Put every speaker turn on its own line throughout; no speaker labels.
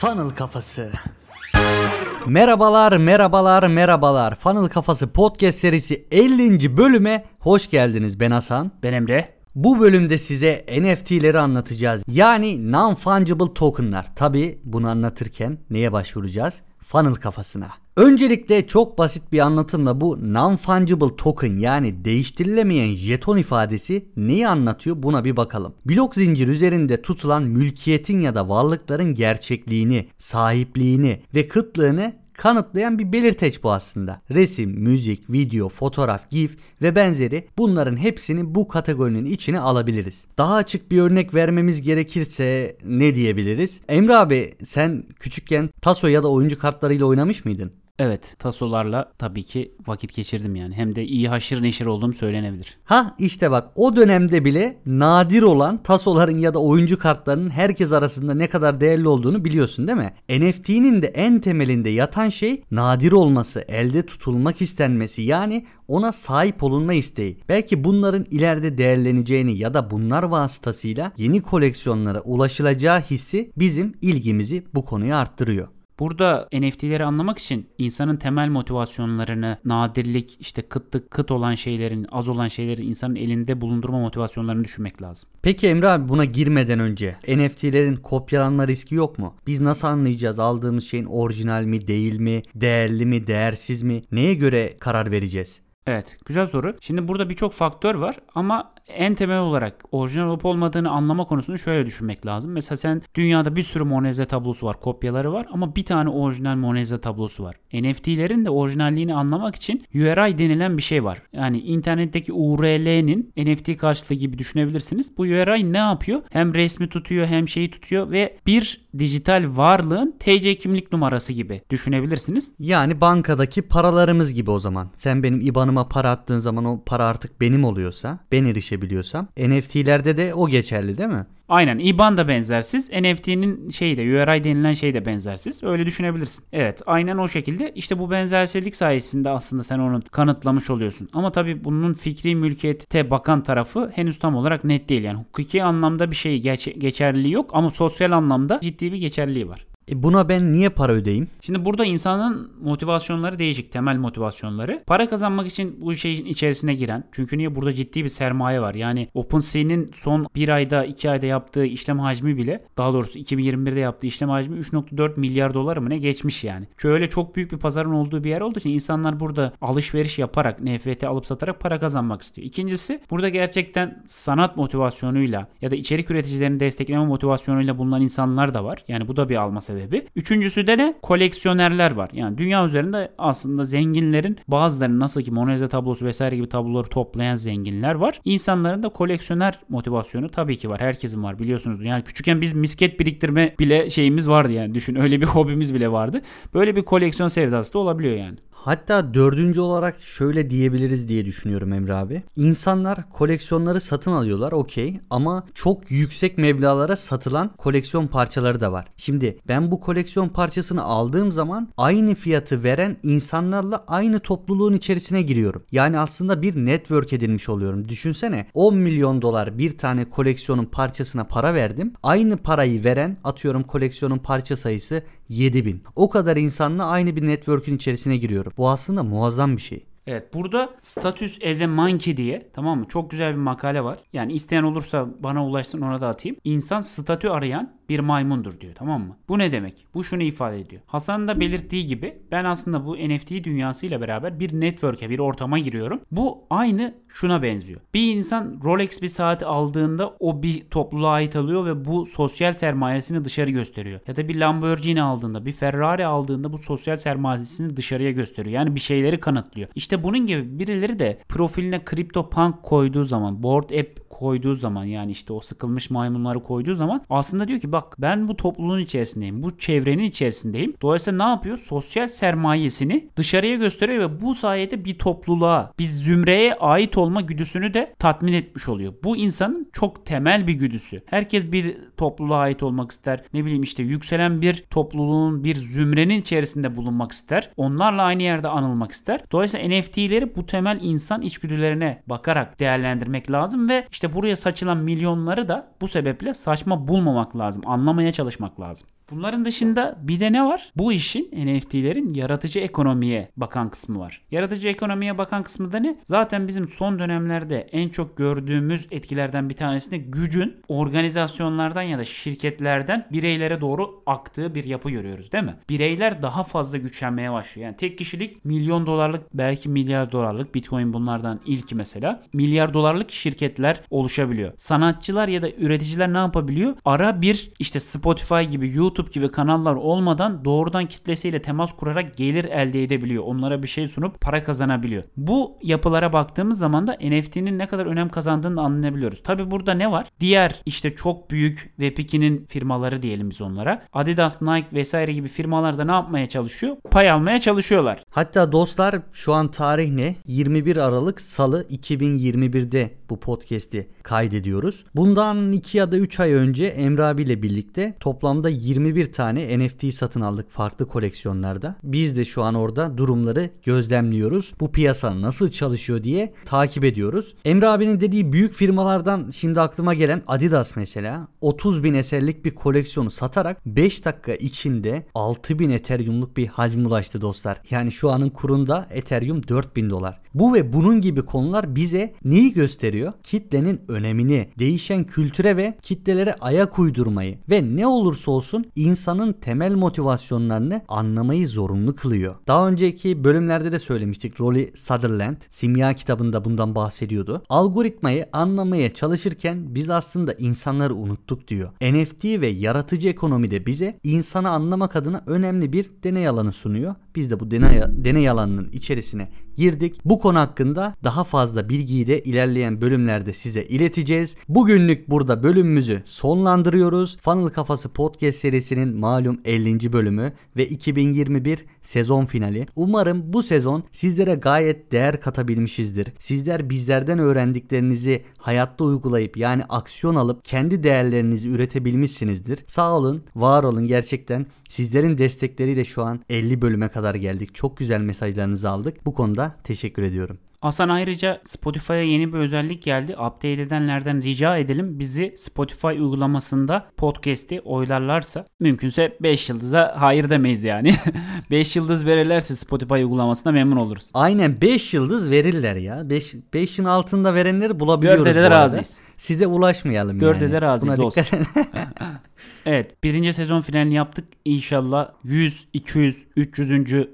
Funnel Kafası. Merhabalar, merhabalar, merhabalar. Funnel Kafası podcast serisi 50. bölüme hoş geldiniz. Ben Hasan.
Ben Emre.
Bu bölümde size NFT'leri anlatacağız. Yani non-fungible tokenlar. Tabi bunu anlatırken neye başvuracağız? Funnel kafasına. Öncelikle çok basit bir anlatımla bu non-fungible token yani değiştirilemeyen jeton ifadesi neyi anlatıyor buna bir bakalım. Blok zincir üzerinde tutulan mülkiyetin ya da varlıkların gerçekliğini, sahipliğini ve kıtlığını kanıtlayan bir belirteç bu aslında. Resim, müzik, video, fotoğraf, gif ve benzeri bunların hepsini bu kategorinin içine alabiliriz. Daha açık bir örnek vermemiz gerekirse ne diyebiliriz? Emre abi sen küçükken taso ya da oyuncu kartlarıyla oynamış mıydın?
Evet tasolarla tabii ki vakit geçirdim yani. Hem de iyi haşır neşir olduğum söylenebilir.
Ha işte bak o dönemde bile nadir olan tasoların ya da oyuncu kartlarının herkes arasında ne kadar değerli olduğunu biliyorsun değil mi? NFT'nin de en temelinde yatan şey nadir olması, elde tutulmak istenmesi yani ona sahip olunma isteği. Belki bunların ileride değerleneceğini ya da bunlar vasıtasıyla yeni koleksiyonlara ulaşılacağı hissi bizim ilgimizi bu konuya arttırıyor.
Burada NFT'leri anlamak için insanın temel motivasyonlarını, nadirlik, işte kıtlık, kıt olan şeylerin, az olan şeylerin insanın elinde bulundurma motivasyonlarını düşünmek lazım.
Peki Emre abi buna girmeden önce NFT'lerin kopyalanma riski yok mu? Biz nasıl anlayacağız aldığımız şeyin orijinal mi, değil mi, değerli mi, değersiz mi? Neye göre karar vereceğiz?
Evet güzel soru. Şimdi burada birçok faktör var ama en temel olarak orijinal olup olmadığını anlama konusunu şöyle düşünmek lazım. Mesela sen dünyada bir sürü Lisa tablosu var, kopyaları var ama bir tane orijinal Lisa tablosu var. NFT'lerin de orijinalliğini anlamak için URI denilen bir şey var. Yani internetteki URL'nin NFT karşılığı gibi düşünebilirsiniz. Bu URI ne yapıyor? Hem resmi tutuyor hem şeyi tutuyor ve bir dijital varlığın TC kimlik numarası gibi düşünebilirsiniz.
Yani bankadaki paralarımız gibi o zaman. Sen benim IBAN'ıma para attığın zaman o para artık benim oluyorsa, ben erişebiliyorsam NFT'lerde de o geçerli değil mi?
Aynen IBAN da benzersiz. NFT'nin şeyi de URI denilen şey de benzersiz. Öyle düşünebilirsin. Evet aynen o şekilde. İşte bu benzersizlik sayesinde aslında sen onu kanıtlamış oluyorsun. Ama tabii bunun fikri mülkiyete bakan tarafı henüz tam olarak net değil. Yani hukuki anlamda bir şey geç- geçerliliği yok ama sosyal anlamda ciddi bir geçerliliği var.
E buna ben niye para ödeyeyim?
Şimdi burada insanın motivasyonları değişik, temel motivasyonları. Para kazanmak için bu şeyin içerisine giren, çünkü niye burada ciddi bir sermaye var. Yani OpenSea'nin son bir ayda, iki ayda yaptığı işlem hacmi bile, daha doğrusu 2021'de yaptığı işlem hacmi 3.4 milyar dolar mı ne geçmiş yani. Şöyle çok büyük bir pazarın olduğu bir yer olduğu için insanlar burada alışveriş yaparak, NFT alıp satarak para kazanmak istiyor. İkincisi, burada gerçekten sanat motivasyonuyla ya da içerik üreticilerini destekleme motivasyonuyla bulunan insanlar da var. Yani bu da bir alma sebebi. Üçüncüsü de ne? Koleksiyonerler var. Yani dünya üzerinde aslında zenginlerin bazılarının nasıl ki Mona Lisa tablosu vesaire gibi tabloları toplayan zenginler var. İnsanların da koleksiyoner motivasyonu tabii ki var. Herkesin var biliyorsunuz. Yani küçükken biz misket biriktirme bile şeyimiz vardı yani. Düşün öyle bir hobimiz bile vardı. Böyle bir koleksiyon sevdası da olabiliyor yani.
Hatta dördüncü olarak şöyle diyebiliriz diye düşünüyorum Emre abi. İnsanlar koleksiyonları satın alıyorlar okey ama çok yüksek meblalara satılan koleksiyon parçaları da var. Şimdi ben bu koleksiyon parçasını aldığım zaman aynı fiyatı veren insanlarla aynı topluluğun içerisine giriyorum. Yani aslında bir network edinmiş oluyorum. Düşünsene 10 milyon dolar bir tane koleksiyonun parçasına para verdim. Aynı parayı veren atıyorum koleksiyonun parça sayısı 7000. O kadar insanla aynı bir network'ün içerisine giriyorum. Bu aslında muazzam bir şey.
Evet burada Status as a Monkey diye tamam mı? Çok güzel bir makale var. Yani isteyen olursa bana ulaşsın ona da atayım. İnsan statü arayan bir maymundur diyor tamam mı? Bu ne demek? Bu şunu ifade ediyor. Hasan'ın da belirttiği gibi ben aslında bu NFT dünyasıyla beraber bir network'e bir ortama giriyorum. Bu aynı şuna benziyor. Bir insan Rolex bir saat aldığında o bir topluluğa ait alıyor ve bu sosyal sermayesini dışarı gösteriyor. Ya da bir Lamborghini aldığında, bir Ferrari aldığında bu sosyal sermayesini dışarıya gösteriyor. Yani bir şeyleri kanıtlıyor. İşte bunun gibi birileri de profiline CryptoPunk koyduğu zaman, Board App koyduğu zaman yani işte o sıkılmış maymunları koyduğu zaman aslında diyor ki bak ben bu topluluğun içerisindeyim. Bu çevrenin içerisindeyim. Dolayısıyla ne yapıyor? Sosyal sermayesini dışarıya gösteriyor ve bu sayede bir topluluğa, bir zümreye ait olma güdüsünü de tatmin etmiş oluyor. Bu insanın çok temel bir güdüsü. Herkes bir topluluğa ait olmak ister. Ne bileyim işte yükselen bir topluluğun, bir zümrenin içerisinde bulunmak ister. Onlarla aynı yerde anılmak ister. Dolayısıyla NFT'leri bu temel insan içgüdülerine bakarak değerlendirmek lazım ve işte Buraya saçılan milyonları da bu sebeple saçma bulmamak lazım. Anlamaya çalışmak lazım. Bunların dışında bir de ne var? Bu işin NFT'lerin yaratıcı ekonomiye bakan kısmı var. Yaratıcı ekonomiye bakan kısmı da ne? Zaten bizim son dönemlerde en çok gördüğümüz etkilerden bir tanesi de gücün organizasyonlardan ya da şirketlerden bireylere doğru aktığı bir yapı görüyoruz değil mi? Bireyler daha fazla güçlenmeye başlıyor. Yani tek kişilik milyon dolarlık belki milyar dolarlık Bitcoin bunlardan ilki mesela. Milyar dolarlık şirketler oluşabiliyor. Sanatçılar ya da üreticiler ne yapabiliyor? Ara bir işte Spotify gibi YouTube gibi kanallar olmadan doğrudan kitlesiyle temas kurarak gelir elde edebiliyor. Onlara bir şey sunup para kazanabiliyor. Bu yapılara baktığımız zaman da NFT'nin ne kadar önem kazandığını anlayabiliyoruz. Tabi burada ne var? Diğer işte çok büyük Web2'nin firmaları diyelim biz onlara. Adidas, Nike vesaire gibi firmalar da ne yapmaya çalışıyor? Pay almaya çalışıyorlar.
Hatta dostlar şu an tarih ne? 21 Aralık Salı 2021'de bu podcast'i kaydediyoruz. Bundan 2 ya da 3 ay önce Emre abiyle birlikte toplamda 21 tane NFT satın aldık farklı koleksiyonlarda. Biz de şu an orada durumları gözlemliyoruz. Bu piyasa nasıl çalışıyor diye takip ediyoruz. Emre abinin dediği büyük firmalardan şimdi aklıma gelen Adidas mesela 30 bin eserlik bir koleksiyonu satarak 5 dakika içinde 6 bin Ethereum'luk bir hacme ulaştı dostlar. Yani şu anın kurunda Ethereum 4000 dolar. Bu ve bunun gibi konular bize neyi gösteriyor? Kitlenin önemini, değişen kültüre ve kitlelere ayak uydurmayı ve ne olursa olsun insanın temel motivasyonlarını anlamayı zorunlu kılıyor. Daha önceki bölümlerde de söylemiştik. Rolly Sutherland simya kitabında bundan bahsediyordu. Algoritmayı anlamaya çalışırken biz aslında insanları unuttuk diyor. NFT ve yaratıcı ekonomi de bize insanı anlamak adına önemli bir deney alanı sunuyor. Biz de bu deney, deney alanının içerisine girdik. Bu konu hakkında daha fazla bilgiyi de ilerleyen bölümlerde size ileteceğiz. Bugünlük burada bölümümüzü sonlandırıyoruz. Funnel Kafası Podcast serisinin malum 50. bölümü ve 2021 sezon finali. Umarım bu sezon sizlere gayet değer katabilmişizdir. Sizler bizlerden öğrendiklerinizi hayatta uygulayıp yani aksiyon alıp kendi değerlerinizi üretebilmişsinizdir. Sağ olun, var olun gerçekten. Sizlerin destekleriyle şu an 50 bölüme kadar geldik. Çok güzel mesajlarınızı aldık. Bu konuda teşekkür ediyorum.
Hasan ayrıca Spotify'a yeni bir özellik geldi. Update edenlerden rica edelim bizi Spotify uygulamasında podcast'i oylarlarsa mümkünse 5 yıldıza hayır demeyiz yani. 5 yıldız verirlerse Spotify uygulamasında memnun oluruz.
Aynen 5 yıldız verirler ya. 5 5'in altında verenleri bulabiliyoruz
Dörde de
bu arada.
razıyız.
Size ulaşmayalım
Dörde
yani.
de razıyız,
Buna
olsun. Evet birinci sezon finalini yaptık. İnşallah 100, 200, 300.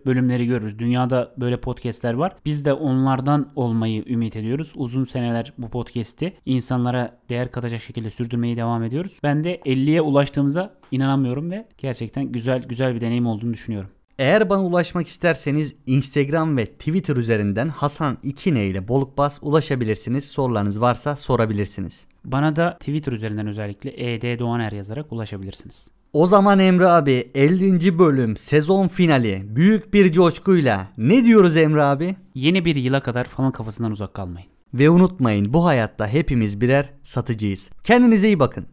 bölümleri görürüz. Dünyada böyle podcastler var. Biz de onlardan olmayı ümit ediyoruz. Uzun seneler bu podcast'i insanlara değer katacak şekilde sürdürmeyi devam ediyoruz. Ben de 50'ye ulaştığımıza inanamıyorum ve gerçekten güzel güzel bir deneyim olduğunu düşünüyorum.
Eğer bana ulaşmak isterseniz Instagram ve Twitter üzerinden Hasan İkine ile Bolukbas ulaşabilirsiniz. Sorularınız varsa sorabilirsiniz.
Bana da Twitter üzerinden özellikle ED Doğaner yazarak ulaşabilirsiniz.
O zaman Emre abi 50. bölüm sezon finali büyük bir coşkuyla ne diyoruz Emre abi?
Yeni bir yıla kadar falan kafasından uzak kalmayın.
Ve unutmayın bu hayatta hepimiz birer satıcıyız. Kendinize iyi bakın.